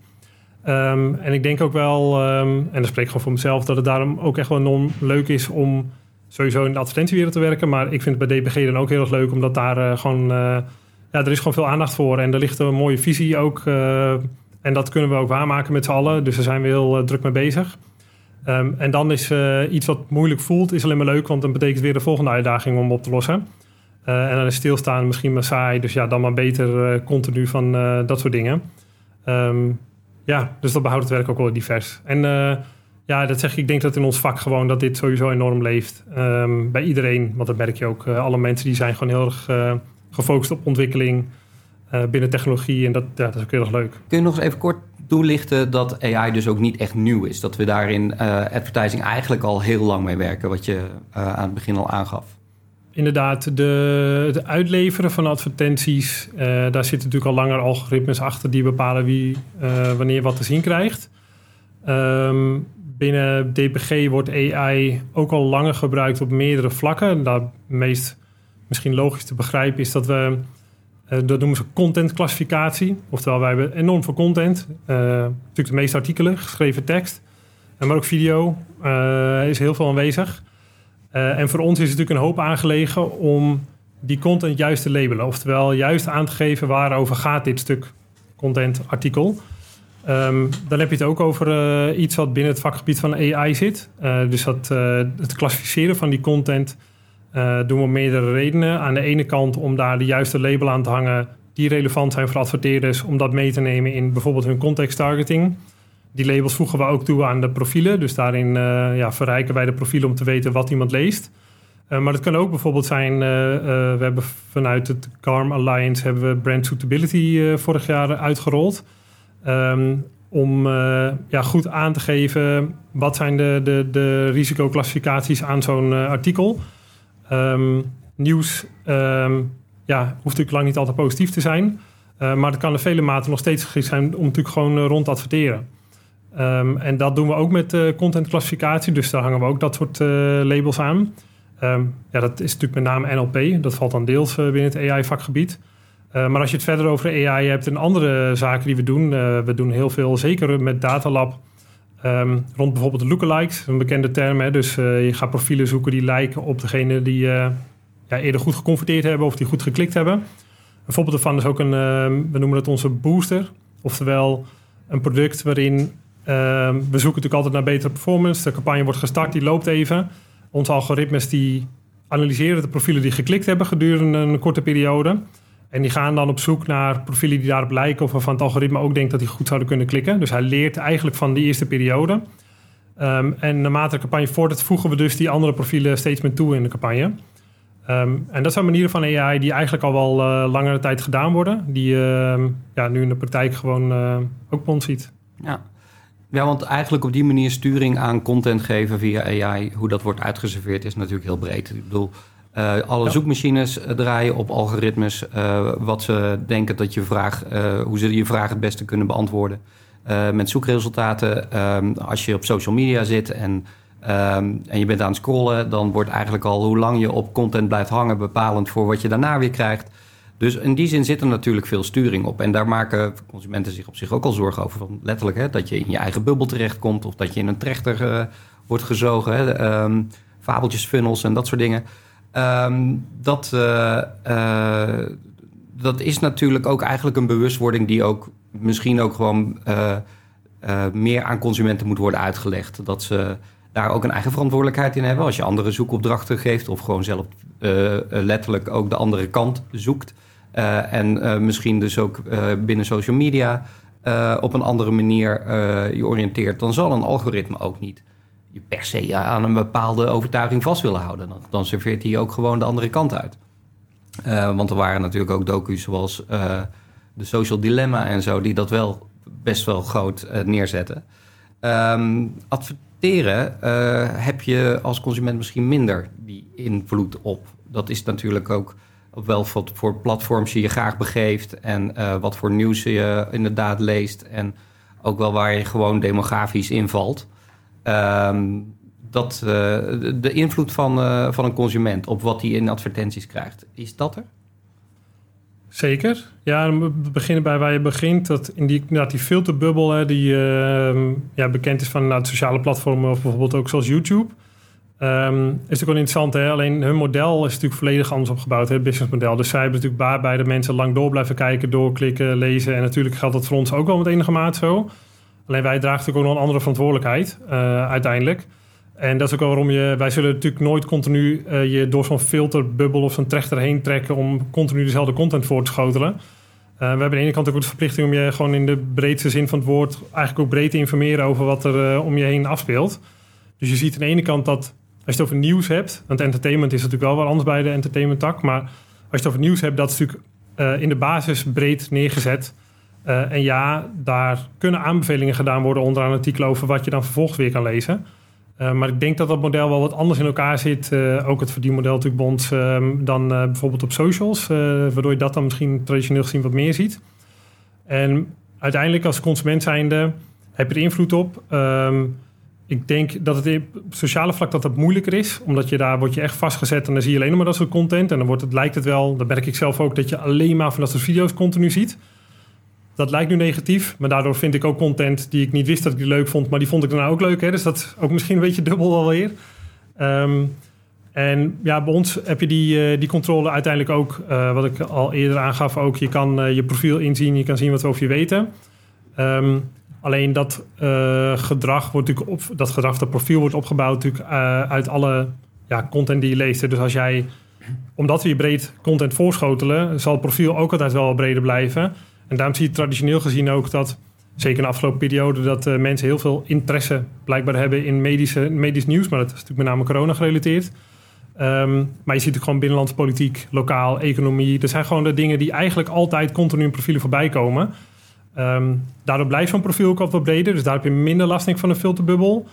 Ehm, en ik denk ook wel, ehm, en dan spreek ik gewoon voor mezelf, dat het daarom ook echt wel enorm leuk is om sowieso in de advertentiewereld te werken. Maar ik vind het bij DPG dan ook heel erg leuk, omdat daar eh, gewoon, eh, ja, er is gewoon veel aandacht voor. En er ligt een mooie visie ook. eh, en dat kunnen we ook waarmaken met z'n allen. Dus daar zijn we heel eh, druk mee bezig. Ehm, en dan is eh, iets wat moeilijk voelt, is alleen maar leuk, want dan betekent weer de volgende uitdaging om op te lossen. Eh, en dan is stilstaan misschien maar saai. Dus ja, dan maar beter eh, continu van dat soort dingen. Ehm, ja, dus dat behoudt het werk ook wel divers. En ja, dat zeg ik. Ik denk dat in ons vak gewoon dat dit sowieso enorm leeft. Ehm, bij iedereen, want dat merk je ook. Alle mensen die zijn gewoon heel erg gefocust op ontwikkeling binnen technologie. En dat, ja, dat is ook heel erg leuk. Kun je nog eens even kort toelichten dat AI dus ook niet echt nieuw is? Dat we daarin eh, advertising eigenlijk al heel lang mee werken, wat je eh, aan het begin al aangaf. Inderdaad, de, het uitleveren van advertenties, eh, daar zitten natuurlijk al langer algoritmes achter die bepalen wie wanneer wat te zien krijgt. Ehm, binnen DPG wordt AI ook al langer gebruikt op meerdere vlakken. Dat meest misschien logisch te begrijpen is dat we, dat noemen ze contentclassificatie. Oftewel, wij hebben enorm veel content. Eh, natuurlijk de meeste artikelen, geschreven tekst, eh, maar ook video eh, is heel veel aanwezig. Eh, en voor ons is het natuurlijk een hoop aangelegen om die content juist te labelen. Oftewel juist aan te geven waarover gaat dit stuk content, artikel. Ehm, dan heb je het ook over eh, iets wat binnen het vakgebied van AI zit. Eh, dus dat, eh, het klassificeren van die content eh, doen we om meerdere redenen. Aan de ene kant om daar de juiste label aan te hangen die relevant zijn voor adverteerders, om dat mee te nemen in bijvoorbeeld hun context targeting. Die labels voegen we ook toe aan de profielen. Dus daarin eh, ja, verrijken wij de profielen om te weten wat iemand leest. Uh, maar het kan ook bijvoorbeeld zijn, uh, uh, we hebben vanuit het CARM Alliance hebben we brand suitability vorig jaar uitgerold. Um, om ja, goed aan te geven wat zijn de, de, de risicoclassificaties aan zo'n artikel. Um, nieuws um, ja, hoeft natuurlijk lang niet altijd positief te zijn. maar het kan in vele mate nog steeds geschikt zijn om natuurlijk gewoon rond te adverteren. Um, en dat doen we ook met uh, contentclassificatie. Dus daar hangen we ook dat soort labels aan. Ehm, ja, dat is natuurlijk met name NLP. Dat valt dan deels binnen het AI-vakgebied. maar als je het verder over AI hebt en andere zaken die we doen. we doen heel veel, zeker met Datalab Um, rond bijvoorbeeld de lookalikes, een bekende term. Hè? Dus uh, je gaat profielen zoeken die lijken op degene die uh, ja, eerder goed geconverteerd hebben of die goed geklikt hebben. Een voorbeeld daarvan is ook een, uh, we noemen dat onze booster. Oftewel een product waarin ehm, we zoeken natuurlijk altijd naar betere performance. De campagne wordt gestart, die loopt even. Onze algoritmes die analyseren de profielen die geklikt hebben gedurende een korte periode. En die gaan dan op zoek naar profielen die daarop lijken... of waarvan het algoritme ook denkt dat die goed zouden kunnen klikken. Dus hij leert eigenlijk van die eerste periode. Um, en naarmate de campagne voordat voegen we dus die andere profielen steeds meer toe in de campagne. Um, en dat zijn manieren van AI die eigenlijk al wel uh, langere tijd gedaan worden. Die uh, ja, nu in de praktijk gewoon uh, ook bond ziet. Ja. ja, want eigenlijk op die manier sturing aan content geven via AI... hoe dat wordt uitgeserveerd is natuurlijk heel breed. Ik bedoel, uh, alle zoekmachines eh, draaien op algoritmes. Uh, wat ze denken dat je vraag, hoe ze je vraag het beste kunnen beantwoorden. met zoekresultaten. Um, als je op social media zit en, um, en je bent aan het scrollen, dan wordt eigenlijk al hoe lang je op content blijft hangen bepalend voor wat je daarna weer krijgt. Dus in die zin zit er natuurlijk veel sturing op. En daar maken consumenten zich op zich ook al zorgen over. Van letterlijk hè, dat je in je eigen bubbel terechtkomt of dat je in een trechter wordt gezogen. Hè, um, fabeltjesfunnels en dat soort dingen. Um, dat, uh, uh, dat is natuurlijk ook eigenlijk een bewustwording die ook misschien ook gewoon uh, meer aan consumenten moet worden uitgelegd. Dat ze daar ook een eigen verantwoordelijkheid in hebben. Als je andere zoekopdrachten geeft of gewoon zelf letterlijk ook de andere kant zoekt. en misschien dus ook binnen social media op een andere manier je oriënteert, dan zal een algoritme ook niet je per se aan een bepaalde overtuiging vast willen houden. Dan, dan serveert hij ook gewoon de andere kant uit. Uh, want er waren natuurlijk ook docu's zoals uh, de Social Dilemma en zo, die dat wel best wel groot uh, neerzetten. Um, adverteren heb je als consument misschien minder die invloed op. Dat is natuurlijk ook wel voor platforms je je graag begeeft en wat voor nieuws je inderdaad leest en ook wel waar je gewoon demografisch invalt. Um, dat, uh, de invloed van, uh, van een consument op wat hij in advertenties krijgt, is dat er? Zeker. Ja, we beginnen bij waar je begint. Dat in die, inderdaad die filterbubbel, hè, die uh, ja, bekend is van nou, sociale platformen of bijvoorbeeld ook zoals YouTube. Um, is natuurlijk wel interessant, hè? alleen hun model is natuurlijk volledig anders opgebouwd, het businessmodel. Dus zij hebben natuurlijk baat bij de mensen lang door blijven kijken, doorklikken, lezen. En natuurlijk geldt dat voor ons ook wel met enige maat zo. Alleen wij dragen natuurlijk ook nog een andere verantwoordelijkheid uh, uiteindelijk. En dat is ook waarom je... Wij zullen natuurlijk nooit continu uh, je door zo'n filterbubbel of zo'n trechter heen trekken... om continu dezelfde content voor te schotelen. Uh, we hebben aan de ene kant ook de verplichting om je gewoon in de breedste zin van het woord... eigenlijk ook breed te informeren over wat er om je heen afspeelt. Dus je ziet aan de ene kant dat als je het over nieuws hebt... want entertainment is natuurlijk wel wat anders bij de entertainment tak... maar als je het over nieuws hebt, dat is natuurlijk in de basis breed neergezet... Uh, en ja, daar kunnen aanbevelingen gedaan worden onder een artikel over wat je dan vervolgens weer kan lezen. Uh, maar ik denk dat dat model wel wat anders in elkaar zit. Uh, ook het verdienmodel natuurlijk bond ehm, dan bijvoorbeeld op socials. waardoor je dat dan misschien traditioneel gezien wat meer ziet. En uiteindelijk als consument zijnde heb je er invloed op. Um, ik denk dat het op sociale vlak dat dat moeilijker is. Omdat je daar word je echt vastgezet en dan zie je alleen maar dat soort content. En dan wordt het, lijkt het wel, dat merk ik zelf ook, dat je alleen maar van dat soort video's continu ziet. Dat lijkt nu negatief, maar daardoor vind ik ook content die ik niet wist dat ik die leuk vond, maar die vond ik daarna ook leuk. Hè? Dus dat is ook misschien een beetje dubbel alweer. Um, en ja, bij ons heb je die, uh, die controle uiteindelijk ook, uh, wat ik al eerder aangaf, ook. Je kan uh, je profiel inzien, je kan zien wat we over je weten. Um, alleen dat gedrag wordt natuurlijk op, dat gedrag, dat profiel wordt opgebouwd natuurlijk uit alle ja, content die je leest. Dus als jij, omdat we je breed content voorschotelen, zal het profiel ook altijd wel breder blijven. En daarom zie je traditioneel gezien ook dat, zeker in de afgelopen periode, dat uh, mensen heel veel interesse blijkbaar hebben in medische, medisch nieuws. Maar dat is natuurlijk met name corona gerelateerd. Um, maar je ziet ook gewoon binnenlandse politiek, lokaal, economie. Er zijn gewoon de dingen die eigenlijk altijd continu in profielen voorbij komen. Um, daardoor blijft zo'n profiel ook wat breder. Dus daar heb je minder last van een filterbubbel.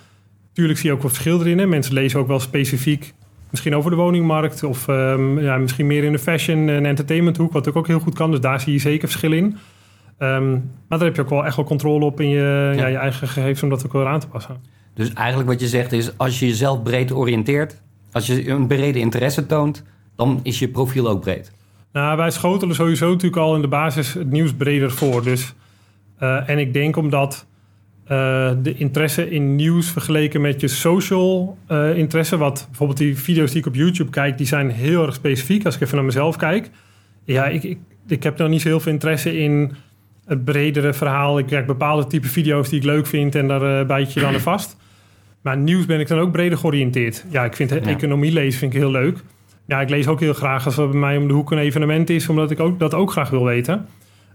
Tuurlijk zie je ook wat verschil erin. Mensen lezen ook wel specifiek misschien over de woningmarkt of um, ja, misschien meer in de fashion en entertainment hoek, wat ook heel goed kan. Dus daar zie je zeker verschil in. Um, maar daar heb je ook wel echt wel controle op in je, ja. je eigen gegevens om dat ook wel aan te passen. Dus eigenlijk wat je zegt is, als je jezelf breed oriënteert, Als je een brede interesse toont, dan is je profiel ook breed. Nou, wij schotelen sowieso natuurlijk al in de basis het nieuws breder voor. Dus, uh, en ik denk omdat uh, de interesse in nieuws vergeleken met je social uh, interesse, wat bijvoorbeeld die video's die ik op YouTube kijk, die zijn heel erg specifiek. Als ik even naar mezelf kijk, ja, ik, ik, ik heb nog niet zo heel veel interesse in het bredere verhaal. Ik krijg bepaalde type video's die ik leuk vind en daar uh, bijt je dan er vast. Maar nieuws ben ik dan ook breder georiënteerd. Ja, ik vind ja. economie lezen vind ik heel leuk. Ja, ik lees ook heel graag als er bij mij om de hoek een evenement is, omdat ik ook, dat ook graag wil weten.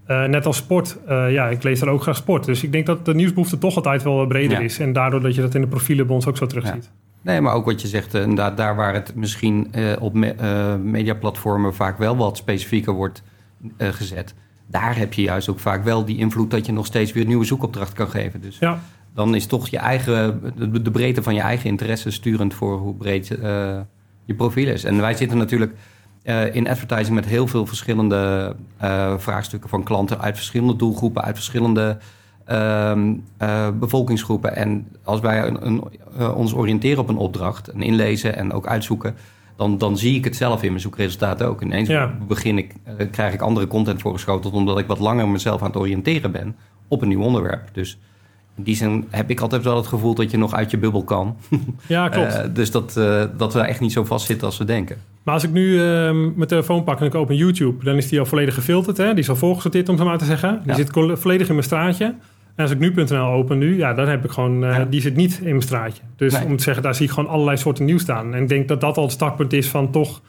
Uh, net als sport, uh, ja, ik lees daar ook graag sport. Dus ik denk dat de nieuwsbehoefte toch altijd wel breder ja. is. En daardoor dat je dat in de profielen bij ons ook zo terugziet. Ja. Nee, maar ook wat je zegt, inderdaad, daar waar het misschien uh, op me, mediaplatformen vaak wel wat specifieker wordt gezet, daar heb je juist ook vaak wel die invloed dat je nog steeds weer nieuwe zoekopdracht kan geven. Dus ja. dan is toch je eigen, de, de, breedte van je eigen interesse sturend voor hoe breed je profiel is. En wij zitten natuurlijk uh, in advertising met heel veel verschillende uh, vraagstukken van klanten uit verschillende doelgroepen, uit verschillende uh, bevolkingsgroepen. En als wij een, een, ons oriënteren op een opdracht, en inlezen en ook uitzoeken, dan, dan zie ik het zelf in mijn zoekresultaten ook. Ineens ja. begin ik, krijg ik andere content voorgeschoteld, omdat ik wat langer mezelf aan het oriënteren ben op een nieuw onderwerp. Dus in die zin heb ik altijd wel het gevoel dat je nog uit je bubbel kan. *laughs* Ja, klopt. uh, dus dat, uh, dat we echt niet zo vast zitten als we denken. Maar als ik nu uh, mijn telefoon pak en ik open YouTube, dan is die al volledig gefilterd. Hè? Die is al voorgesorteerd, om zo maar te zeggen. Die ja. zit volledig in mijn straatje. En als ik nu.nl open nu, ja, dan heb ik gewoon, ja. die zit niet in mijn straatje. Dus nee. om te zeggen, daar zie ik gewoon allerlei soorten nieuws staan. En ik denk dat dat al het startpunt is van toch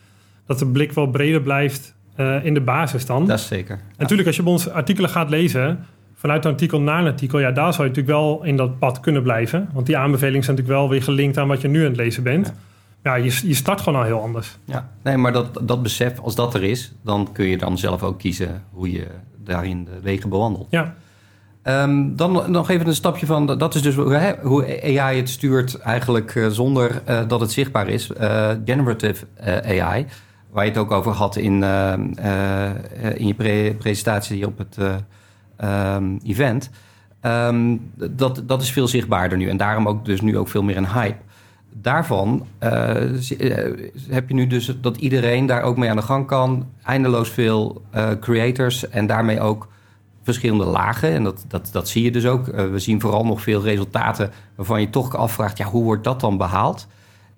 dat de blik wel breder blijft in de basis dan. Dat is zeker. En natuurlijk, als je op ons artikelen gaat lezen vanuit een artikel naar een artikel, ja, daar zou je natuurlijk wel in dat pad kunnen blijven. Want die aanbevelingen zijn natuurlijk wel weer gelinkt aan wat je nu aan het lezen bent. Ja, ja je, je start gewoon al heel anders. Ja, nee, maar dat, dat besef, als dat er is, dan kun je dan zelf ook kiezen hoe je daarin de wegen bewandelt. Ja. Um, dan nog even een stapje van, dat is dus hoe AI het stuurt eigenlijk uh, zonder uh, dat het zichtbaar is. Uh, generative AI, waar je het ook over had in, in je pre presentatie op het um, event. Um, dat, dat is veel zichtbaarder nu. En daarom ook dus nu ook veel meer een hype. Daarvan uh, heb je nu dus dat iedereen daar ook mee aan de gang kan. Eindeloos veel uh, creators en daarmee ook verschillende lagen. En dat, dat, dat zie je dus ook. We zien vooral nog veel resultaten waarvan je toch afvraagt... ja, hoe wordt dat dan behaald?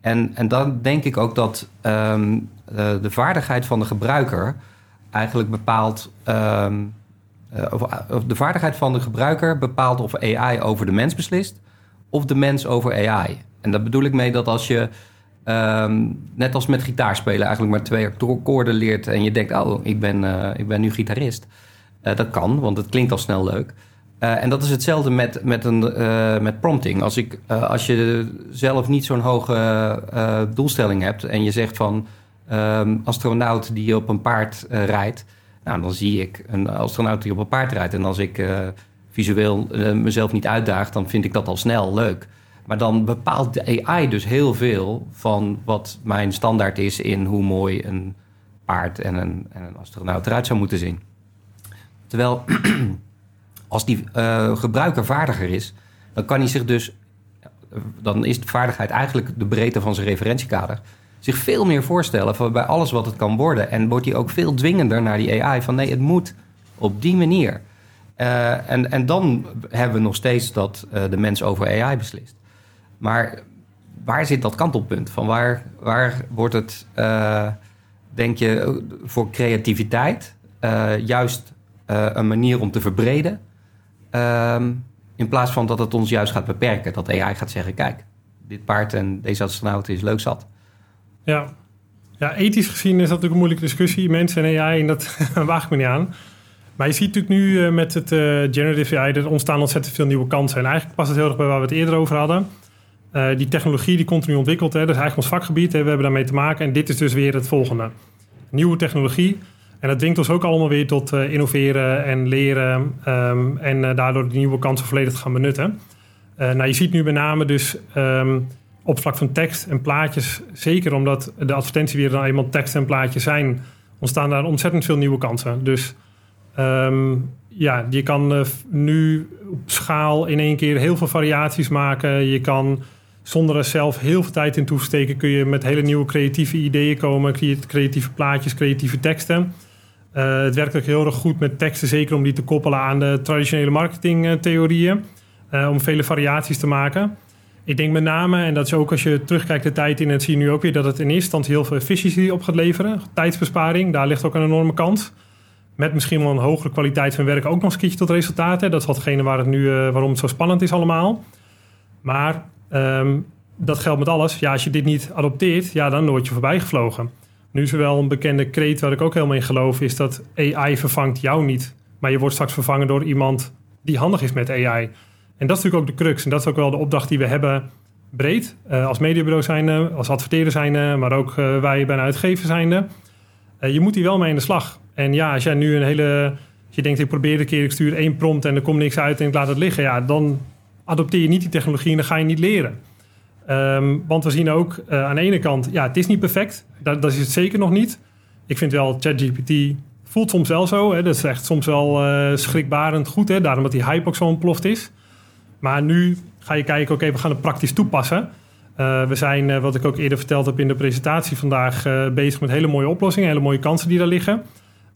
En, en dan denk ik ook dat um, de vaardigheid van de gebruiker... eigenlijk bepaalt of, of, de vaardigheid van de gebruiker bepaalt of AI over de mens beslist of de mens over AI. En daar bedoel ik mee dat als je um, net als met gitaarspelen eigenlijk maar twee akkoorden leert en je denkt, oh, ik ben, uh, ik ben nu gitarist. Uh, dat kan, want het klinkt al snel leuk. en dat is hetzelfde met, met, een, met prompting. Als, ik, als je zelf niet zo'n hoge doelstelling hebt en je zegt van um, astronaut die op een paard rijdt nou, dan zie ik een astronaut die op een paard rijdt. En als ik visueel mezelf niet uitdaag, dan vind ik dat al snel leuk. Maar dan bepaalt de AI dus heel veel van wat mijn standaard is in hoe mooi een paard en een, en een astronaut eruit zou moeten zien. Terwijl *clears throat* als die uh, gebruiker vaardiger is, dan kan hij zich dus. Dan is de vaardigheid eigenlijk de breedte van zijn referentiekader zich veel meer voorstellen van bij alles wat het kan worden. En wordt hij ook veel dwingender naar die AI van nee, het moet op die manier. Uh, en, en dan hebben we nog steeds dat de mens over AI beslist. Maar waar zit dat kantelpunt? Van waar, waar wordt het, uh, denk je, voor creativiteit juist een manier om te verbreden? Ehm, in plaats van dat het ons juist gaat beperken. Dat AI gaat zeggen, kijk, dit paard en deze astronaut is leuk zat. Ja. ja, ethisch gezien is dat natuurlijk een moeilijke discussie. Mensen en AI, en dat *laughs* waag ik me niet aan. Maar je ziet natuurlijk nu met het generative AI... er ontstaan ontzettend veel nieuwe kansen. En eigenlijk past het heel erg bij waar we het eerder over hadden. Uh, die technologie die continu ontwikkelt, hè, dat is eigenlijk ons vakgebied. Hè, we hebben daarmee te maken. En dit is dus weer het volgende. Nieuwe technologie. En dat dwingt ons ook allemaal weer tot innoveren en leren. Um, en daardoor die nieuwe kansen volledig gaan benutten. nou, je ziet nu met name dus... Um, op vlak van tekst en plaatjes, zeker omdat de advertentiewereld nou eenmaal tekst en plaatjes zijn, ontstaan daar ontzettend veel nieuwe kansen. Dus um, ja, je kan nu op schaal in één keer heel veel variaties maken. Je kan Zonder er zelf heel veel tijd in toe te steken, kun je met hele nieuwe creatieve ideeën komen, creatieve plaatjes, creatieve teksten. Uh, het werkt ook heel erg goed met teksten, zeker om die te koppelen aan de traditionele marketingtheorieën. Uh, om vele variaties te maken. Ik denk met name, en dat is ook als je terugkijkt de tijd in, en zie je nu ook weer dat het in eerste instantie heel veel efficiëntie op gaat leveren. Tijdsbesparing, daar ligt ook een enorme kans. Met misschien wel een hogere kwaliteit van werk ook nog eens een tot resultaten. Dat is watgene waar het nu, uh, waarom het zo spannend is allemaal. Maar um, dat geldt met alles. Ja, als je dit niet adopteert, ja, dan word je voorbij gevlogen. Nu is er wel een bekende kreet waar ik ook helemaal in geloof, is dat AI vervangt jou niet. Maar je wordt straks vervangen door iemand die handig is met AI. En dat is natuurlijk ook de crux. En dat is ook wel de opdracht die we hebben breed. Uh, als mediabureau zijnde, als adverteerder zijnde, maar ook uh, wij bij een uitgever zijnde. Uh, je moet hier wel mee in de slag. En ja, als jij nu een hele... Als je denkt, ik probeer een keer, ik stuur één prompt en er komt niks uit en ik laat het liggen. Ja, dan adopteer je niet die technologie en dan ga je niet leren. Um, want we zien ook aan de ene kant, ja, het is niet perfect. Dat, dat is het zeker nog niet. Ik vind wel, ChatGPT voelt soms wel zo. Hè. Dat is echt soms wel schrikbarend goed. Hè. Daarom dat die hype ook zo ontploft is. Maar nu ga je kijken, oké, we gaan het praktisch toepassen. Uh, we zijn, uh, wat ik ook eerder verteld heb in de presentatie vandaag, uh, bezig met hele mooie oplossingen, hele mooie kansen die daar liggen.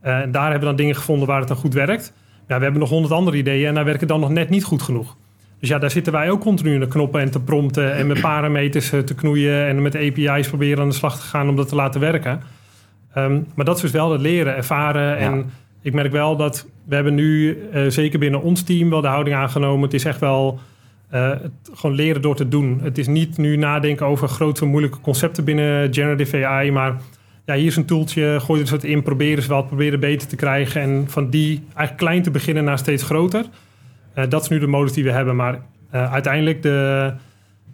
en daar hebben we dan dingen gevonden waar het dan goed werkt. Ja, we hebben nog honderd andere ideeën en daar werken dan nog net niet goed genoeg. Dus ja, daar zitten wij ook continu in de knoppen en te prompten en met parameters te knoeien en met API's proberen aan de slag te gaan om dat te laten werken. Um, maar dat is dus wel het leren, ervaren ja. en ik merk wel dat we hebben nu, uh, zeker binnen ons team, wel de houding aangenomen. Het is echt wel uh, het gewoon leren door te doen. Het is niet nu nadenken over grote, moeilijke concepten binnen generative AI, maar ja, hier is een toeltje, gooi er eens wat in, probeer eens wat, proberen beter te krijgen. En van die eigenlijk klein te beginnen naar steeds groter. Uh, dat is nu de modus die we hebben. Maar uiteindelijk de,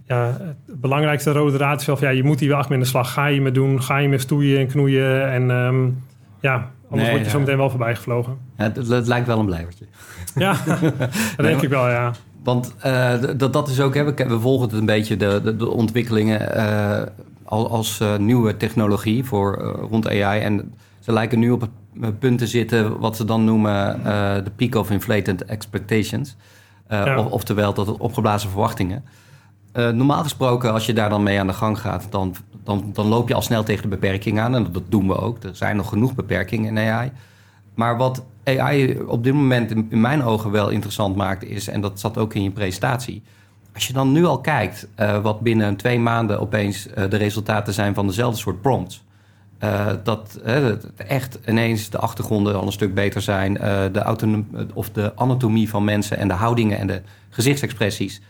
ja, het belangrijkste rode draad is zelf, ja, je moet hier wel echt mee in de slag. Ga je mee doen, ga je mee stoeien en knoeien en um, ja, Anders nee, word je ja. zo meteen wel voorbij gevlogen. Ja, het, het, lijkt wel een blijvertje. Ja, *laughs* dat denk ik wel, ja. Want uh, dat, dat is ook, hè, we, we volgen het een beetje, de, de, de ontwikkelingen uh, als uh, nieuwe technologie voor, rond AI. En ze lijken nu op het punt te zitten wat ze dan noemen de peak of inflated expectations. Ja. Of, oftewel, tot opgeblazen verwachtingen. normaal gesproken, als je daar dan mee aan de gang gaat, dan dan, dan loop je al snel tegen de beperking aan. En dat doen we ook. Er zijn nog genoeg beperkingen in AI. Maar wat AI op dit moment in, in mijn ogen wel interessant maakt is, en dat zat ook in je presentatie. Als je dan nu al kijkt uh, wat binnen twee maanden opeens uh, de resultaten zijn van dezelfde soort prompts. Uh, dat echt ineens de achtergronden al een stuk beter zijn. de, of de anatomie van mensen en de houdingen en de gezichtsexpressies.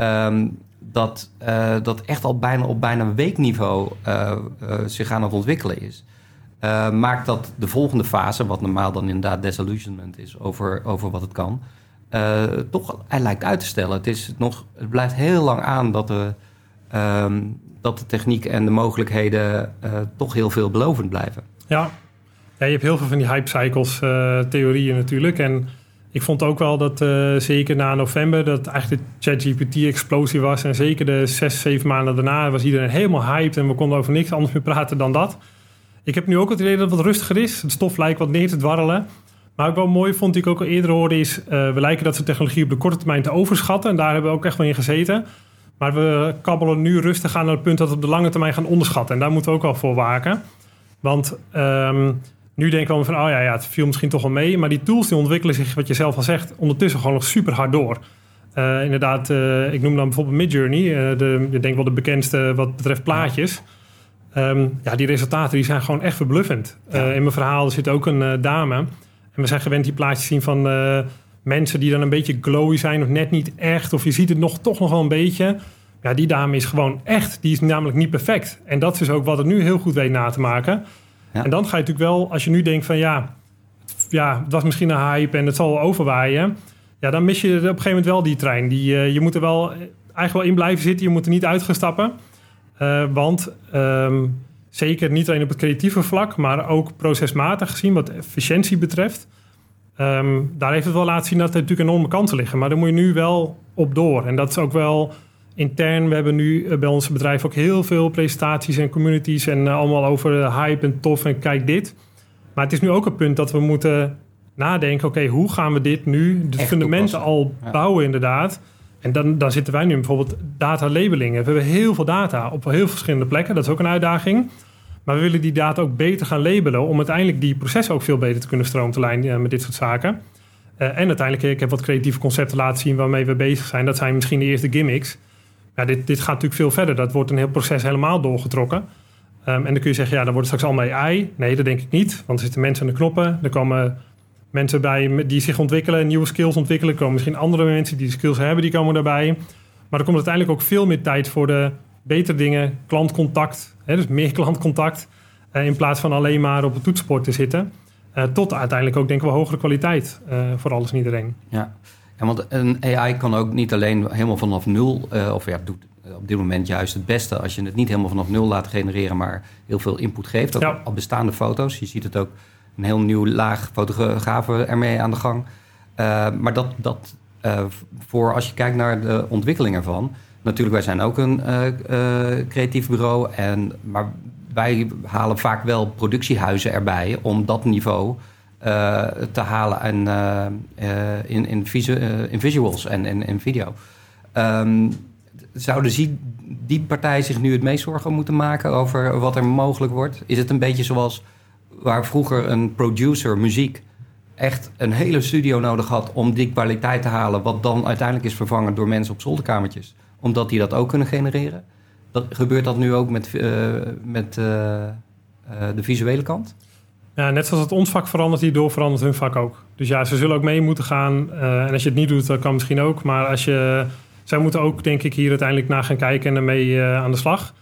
Um, dat, uh, dat echt al bijna op bijna weekniveau uh, uh, zich aan het ontwikkelen is. maakt dat de volgende fase, wat normaal dan inderdaad desillusionment is over, over wat het kan, toch hij lijkt uit te stellen. Het, is nog, het blijft heel lang aan dat um, dat de techniek en de mogelijkheden toch heel veelbelovend blijven. Ja. ja, je hebt heel veel van die hype cycles theorieën natuurlijk. En ik vond ook wel dat uh, zeker na november dat eigenlijk de ChatGPT-explosie was. En zeker de zes, zeven maanden daarna was iedereen helemaal hyped en we konden over niks anders meer praten dan dat. Ik heb nu ook het idee dat het wat rustiger is. Het stof lijkt wat neer te dwarrelen. Maar ook wel mooi vond ik ook al eerder hoorde is... We lijken dat soort technologie op de korte termijn te overschatten. En daar hebben we ook echt wel in gezeten. Maar we kabbelen nu rustig aan naar het punt dat we op de lange termijn gaan onderschatten. En daar moeten we ook wel voor waken. Want... Um, nu denken we van, oh ja, ja, het viel misschien toch wel mee. Maar die tools die ontwikkelen zich, wat je zelf al zegt, ondertussen gewoon nog super hard door. Uh, inderdaad, uh, ik noem dan bijvoorbeeld Midjourney. Uh, de, ik denk wel de bekendste wat betreft plaatjes. Um, ja, die resultaten die zijn gewoon echt verbluffend. Ja. in mijn verhaal zit ook een dame. En we zijn gewend die plaatjes zien van mensen die dan een beetje glowy zijn of net niet echt. Of je ziet het nog, toch nog wel een beetje. Ja, die dame is gewoon echt. Die is namelijk niet perfect. En dat is dus ook wat het nu heel goed weet na te maken. Ja. En dan ga je natuurlijk wel, als je nu denkt van ja, ja, het was misschien een hype en het zal overwaaien. Ja, dan mis je op een gegeven moment wel die trein. Die, uh, je moet er wel eigenlijk wel in blijven zitten. Je moet er niet uit gaan stappen. Uh, want um, zeker niet alleen op het creatieve vlak, maar ook procesmatig gezien, wat efficiëntie betreft. Um, daar heeft het wel laten zien dat er natuurlijk enorme kansen liggen. Maar daar moet je nu wel op door. En dat is ook wel intern. We hebben nu eh, bij ons bedrijf ook heel veel presentaties en communities en uh, allemaal over hype en tof en kijk dit. Maar het is nu ook een punt dat we moeten nadenken, oké, okay, hoe gaan we dit nu, de fundamenten al ja. bouwen inderdaad. En dan, dan zitten wij nu bijvoorbeeld data labelingen. We hebben heel veel data op heel verschillende plekken. Dat is ook een uitdaging. Maar we willen die data ook beter gaan labelen om uiteindelijk die processen ook veel beter te kunnen stroomlijnen met dit soort zaken. en uiteindelijk, ik heb wat creatieve concepten laten zien waarmee we bezig zijn. Dat zijn misschien de eerste gimmicks. Ja, dit, dit gaat natuurlijk veel verder. Dat wordt een heel proces helemaal doorgetrokken. Ehm, en dan kun je zeggen, ja, dan wordt het straks allemaal AI. Nee, dat denk ik niet. Want er zitten mensen aan de knoppen. Er komen mensen bij die zich ontwikkelen, nieuwe skills ontwikkelen. Er komen misschien andere mensen die de skills hebben, die komen daarbij. Maar er komt uiteindelijk ook veel meer tijd voor de betere dingen. Klantcontact, hè, dus meer klantcontact. Uh, in plaats van alleen maar op het toetsenbord te zitten. Uh, tot uiteindelijk ook, denken we, hogere kwaliteit uh, voor alles en iedereen. Ja. ja, want een AI kan ook niet alleen helemaal vanaf nul, of ja, doet op dit moment juist het beste als je het niet helemaal vanaf nul laat genereren, maar heel veel input geeft. Ook ja. al bestaande foto's. Je ziet het ook een heel nieuw laag fotografen ermee aan de gang. Maar dat, dat voor als je kijkt naar de ontwikkeling ervan. Natuurlijk, wij zijn ook een uh, creatief bureau. En, maar wij halen vaak wel productiehuizen erbij om dat niveau te halen en, in, in, visu in visuals en in, video. Um, zouden die, die partij zich nu het meest zorgen moeten maken over wat er mogelijk wordt? Is het een beetje zoals waar vroeger een producer muziek echt een hele studio nodig had om die kwaliteit te halen, wat dan uiteindelijk is vervangen door mensen op zolderkamertjes, omdat die dat ook kunnen genereren? Dat, gebeurt dat nu ook met, uh, met uh, uh, de visuele kant? Ja, net zoals het ons vak verandert, hierdoor verandert hun vak ook. Dus ja, ze zullen ook mee moeten gaan. en als je het niet doet, dat kan misschien ook. Maar als je zij moeten ook, denk ik, hier uiteindelijk naar gaan kijken en ermee aan de slag.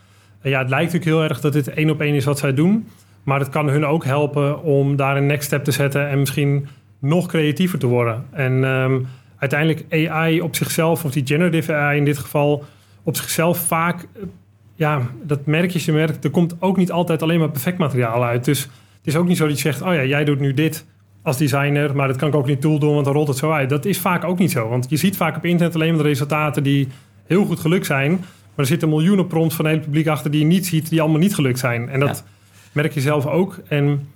Ja, het lijkt natuurlijk heel erg dat dit één op één is wat zij doen. Maar het kan hun ook helpen om daar een next step te zetten en misschien nog creatiever te worden. En um, uiteindelijk AI op zichzelf, of die generative AI in dit geval, op zichzelf vaak, eh, ja, dat merk je, je merkt, er komt ook niet altijd alleen maar perfect materiaal uit. Dus het is ook niet zo dat je zegt, oh ja, jij doet nu dit als designer, maar dat kan ik ook niet tool doen, want dan rolt het zo uit. Dat is vaak ook niet zo, want je ziet vaak op internet alleen maar de resultaten die heel goed gelukt zijn, maar er zitten miljoenen prompts van het hele publiek achter die je niet ziet, die allemaal niet gelukt zijn. En dat merk je zelf ook. En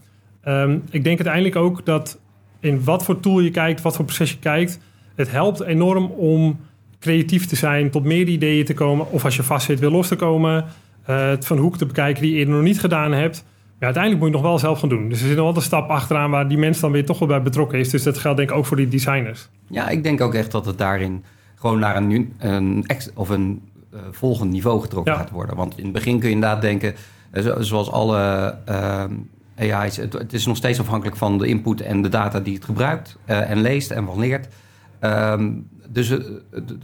um, ik denk uiteindelijk ook dat in wat voor tool je kijkt, wat voor proces je kijkt, het helpt enorm om creatief te zijn, tot meer ideeën te komen, of als je vast zit, weer los te komen, uh, het van hoek te bekijken die je eerder nog niet gedaan hebt. Ja, uiteindelijk moet je nog wel zelf gaan doen. Dus er zit nog altijd een stap achteraan waar die mens dan weer toch wel bij betrokken is. Dus dat geldt denk ik ook voor die designers. Ja, ik denk ook echt dat het daarin gewoon naar een, een, of een uh, volgend niveau getrokken gaat worden. Want in het begin kun je inderdaad denken, uh, zoals alle uh, AI's, het, het, is nog steeds afhankelijk van de input en de data die het gebruikt en leest en van leert. Um, dus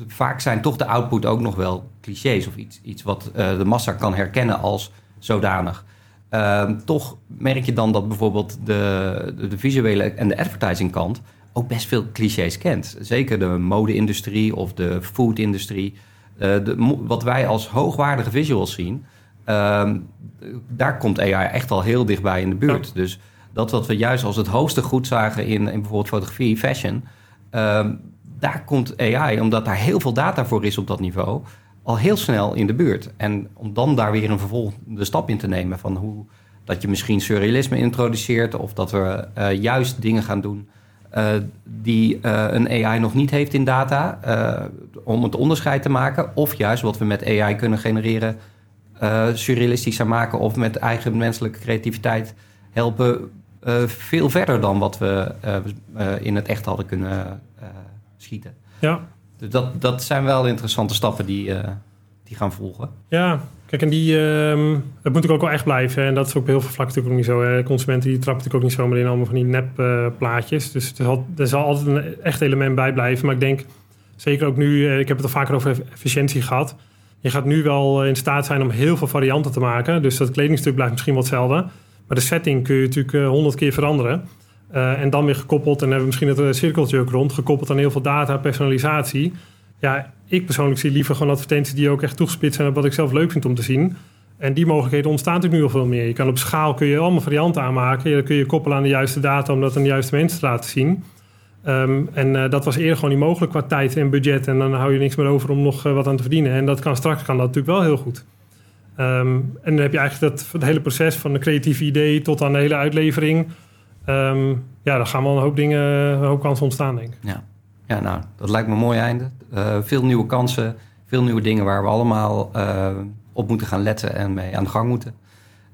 vaak zijn toch de output ook nog wel clichés of iets, iets wat de massa kan herkennen als zodanig. Uh, toch merk je dan dat bijvoorbeeld de, de, de, visuele en de advertising kant ook best veel clichés kent. Zeker de mode-industrie of de food-industrie. Uh, wat wij als hoogwaardige visuals zien, uh, daar komt AI echt al heel dichtbij in de buurt. Dus dat wat we juist als het hoogste goed zagen in, in bijvoorbeeld fotografie, fashion, ehm, daar komt AI, omdat daar heel veel data voor is op dat niveau, al heel snel in de buurt. En om dan daar weer een vervolgende stap in te nemen van hoe dat je misschien surrealisme introduceert of dat we uh, juist dingen gaan doen uh, die uh, een AI nog niet heeft in data om het onderscheid te maken. Of juist wat we met AI kunnen genereren surrealistischer maken of met eigen menselijke creativiteit helpen veel verder dan wat we in het echt hadden kunnen schieten. Ja, dus dat, dat zijn wel interessante stappen die, uh, die gaan volgen. Ja, kijk, en die, uh, het moet natuurlijk ook wel echt blijven. En dat is ook op heel veel vlakken natuurlijk ook niet zo. Hè. Consumenten die trappen natuurlijk ook niet zomaar in allemaal van die nep uh, plaatjes. Dus er zal, er zal altijd een echt element bij blijven. Maar ik denk, zeker ook nu, uh, ik heb het al vaker over efficiëntie gehad. Je gaat nu wel in staat zijn om heel veel varianten te maken. Dus dat kledingstuk blijft misschien wat hetzelfde. Maar de setting kun je natuurlijk honderd keer veranderen. Uh, en dan weer gekoppeld, en hebben we misschien uh, cirkeltje ook rond, gekoppeld aan heel veel data, personalisatie. Ja, ik persoonlijk zie liever gewoon advertenties die ook echt toegespitst zijn op wat ik zelf leuk vind om te zien. En die mogelijkheden ontstaan natuurlijk nu al veel meer. Je kan op schaal kun je allemaal varianten aanmaken. Dan kun je koppelen aan de juiste data om dat aan de juiste mensen te laten zien. Um, en uh, dat was eerder gewoon niet mogelijk qua tijd en budget. En dan hou je niks meer over om nog uh, wat aan te verdienen. En dat kan straks kan dat natuurlijk wel heel goed. Um, en dan heb je eigenlijk dat, het hele proces van een creatieve idee tot aan de hele uitlevering. Um, ja, dan gaan wel een hoop dingen, een hoop kansen ontstaan, denk ik. Ja. Ja, nou, dat lijkt me een mooi einde. Uh, veel nieuwe kansen, veel nieuwe dingen waar we allemaal uh, op moeten gaan letten en mee aan de gang moeten.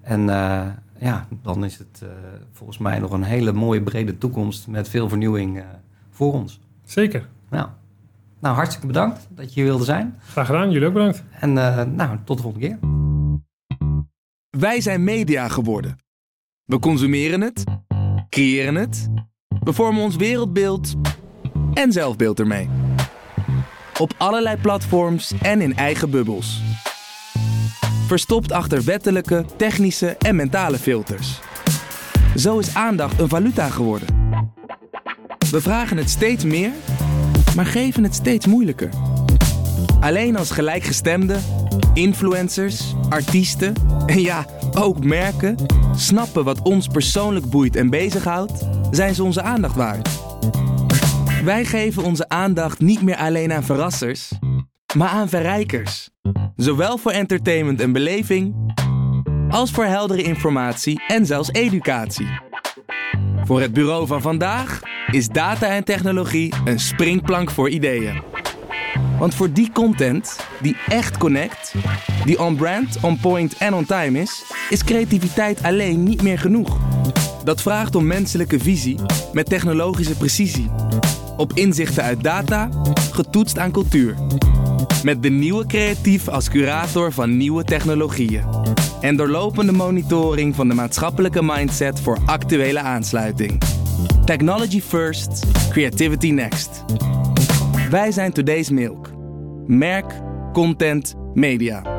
En uh, ja, dan is het volgens mij nog een hele mooie brede toekomst met veel vernieuwing voor ons. Zeker. Nou, nou, hartstikke bedankt dat je hier wilde zijn. Graag gedaan, jullie ook bedankt. En nou, tot de volgende keer. Wij zijn media geworden. We consumeren het, creëren het, we vormen ons wereldbeeld en zelfbeeld ermee. Op allerlei platforms en in eigen bubbels. Verstopt achter wettelijke, technische en mentale filters. Zo is aandacht een valuta geworden. We vragen het steeds meer, maar geven het steeds moeilijker. Alleen als gelijkgestemden, influencers, artiesten en ja, ook merken snappen wat ons persoonlijk boeit en bezighoudt, zijn ze onze aandacht waard. Wij geven onze aandacht niet meer alleen aan verrassers, maar aan verrijkers. Zowel voor entertainment en beleving, als voor heldere informatie en zelfs educatie. Voor het bureau van vandaag is data en technologie een springplank voor ideeën. Want voor die content die echt connect, die on-brand, on-point en on-time is, is creativiteit alleen niet meer genoeg. Dat vraagt om menselijke visie met technologische precisie. Op inzichten uit data, getoetst aan cultuur. Met de nieuwe creatief als curator van nieuwe technologieën. En doorlopende monitoring van de maatschappelijke mindset voor actuele aansluiting. Technology first, creativity next. Wij zijn Today's Milk. Merk, content, media.